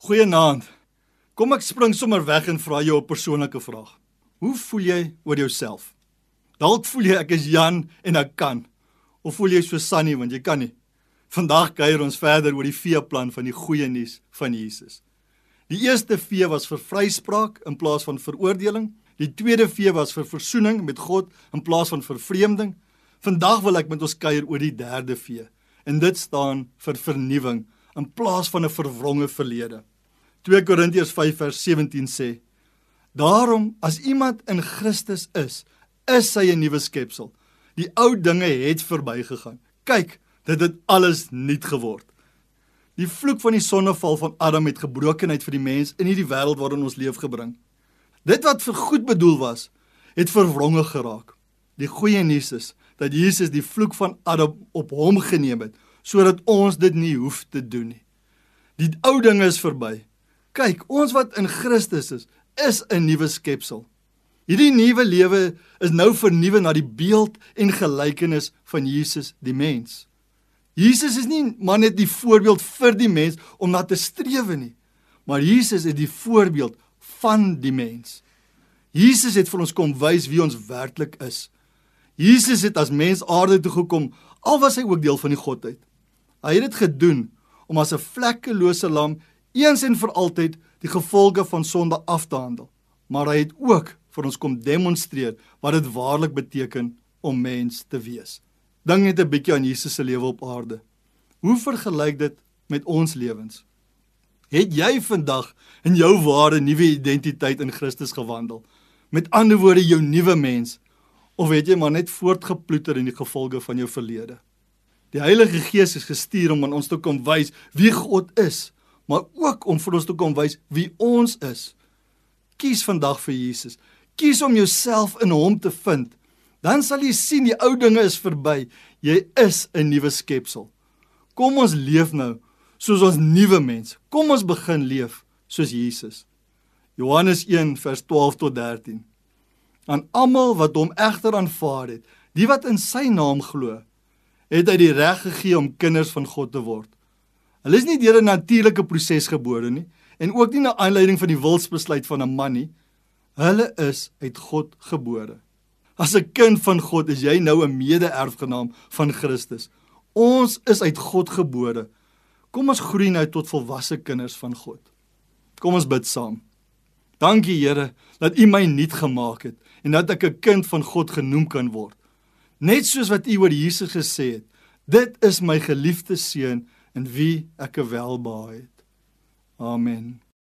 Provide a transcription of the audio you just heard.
Goeienaand. Kom ek spring sommer weg en vra jou 'n persoonlike vraag. Hoe voel jy oor jouself? Dalk voel jy ek is Jan en ek kan. Of voel jy so Sunny want jy kan nie. Vandag kuier ons verder oor die veeplan van die goeie nuus van Jesus. Die eerste vee was vir vryspraak in plaas van veroordeling. Die tweede vee was vir versoening met God in plaas van vervreemding. Vandag wil ek met ons kuier oor die derde vee. En dit staan vir vernuwing in plaas van 'n verwronge verlede. 2 Korintiërs 5 vers 17 sê: Daarom as iemand in Christus is, is hy 'n nuwe skepsel. Die ou dinge het verbygegaan. Kyk, dit het alles nuut geword. Die vloek van die sonneval van Adam het gebrokenheid vir die mens in hierdie wêreld waarin ons leef gebring. Dit wat vir goed bedoel was, het verwronge geraak. Die goeie nuus is dat Jesus die vloek van Adam op hom geneem het sodat ons dit nie hoef te doen nie. Die ou dinge is verby. Kyk, ons wat in Christus is, is 'n nuwe skepsel. Hierdie nuwe lewe is nou vernuwe na die beeld en gelykenis van Jesus die mens. Jesus is nie maar net die voorbeeld vir die mens om na te strewe nie, maar Jesus is die voorbeeld van die mens. Jesus het vir ons kom wys wie ons werklik is. Jesus het as mens aarde toe gekom, al was hy ook deel van die godheid. Hy het dit gedoen om as 'n vlekkelose lam eens en vir altyd die gevolge van sonde af te handel. Maar hy het ook vir ons kom demonstreer wat dit waarlik beteken om mens te wees. Dink net 'n bietjie aan Jesus se lewe op aarde. Hoe vergelyk dit met ons lewens? Het jy vandag in jou ware nuwe identiteit in Christus gewandel? Met ander woorde jou nuwe mens of het jy maar net voortgeploeter in die gevolge van jou verlede? Die Heilige Gees is gestuur om aan ons te kom wys wie God is, maar ook om vir ons te kom wys wie ons is. Kies vandag vir Jesus. Kies om jouself in hom te vind. Dan sal jy sien die ou dinge is verby. Jy is 'n nuwe skepsel. Kom ons leef nou soos ons nuwe mens. Kom ons begin leef soos Jesus. Johannes 1 vers 12 tot 13. Aan almal wat hom egter aanvaar het, die wat in sy naam glo, het hy die reg gegee om kinders van God te word. Hulle is nie deur 'n natuurlike proses gebore nie en ook nie na aanleiding van die wilsbesluit van 'n man nie. Hulle is uit God gebore. As 'n kind van God is jy nou 'n mede-erfgenaam van Christus. Ons is uit God gebore. Kom ons groei nou tot volwasse kinders van God. Kom ons bid saam. Dankie Here dat U my nuut gemaak het en dat ek 'n kind van God genoem kan word. Net soos wat U oor Jesus gesê het, dit is my geliefde seun in wie ek welbehaag het. Amen.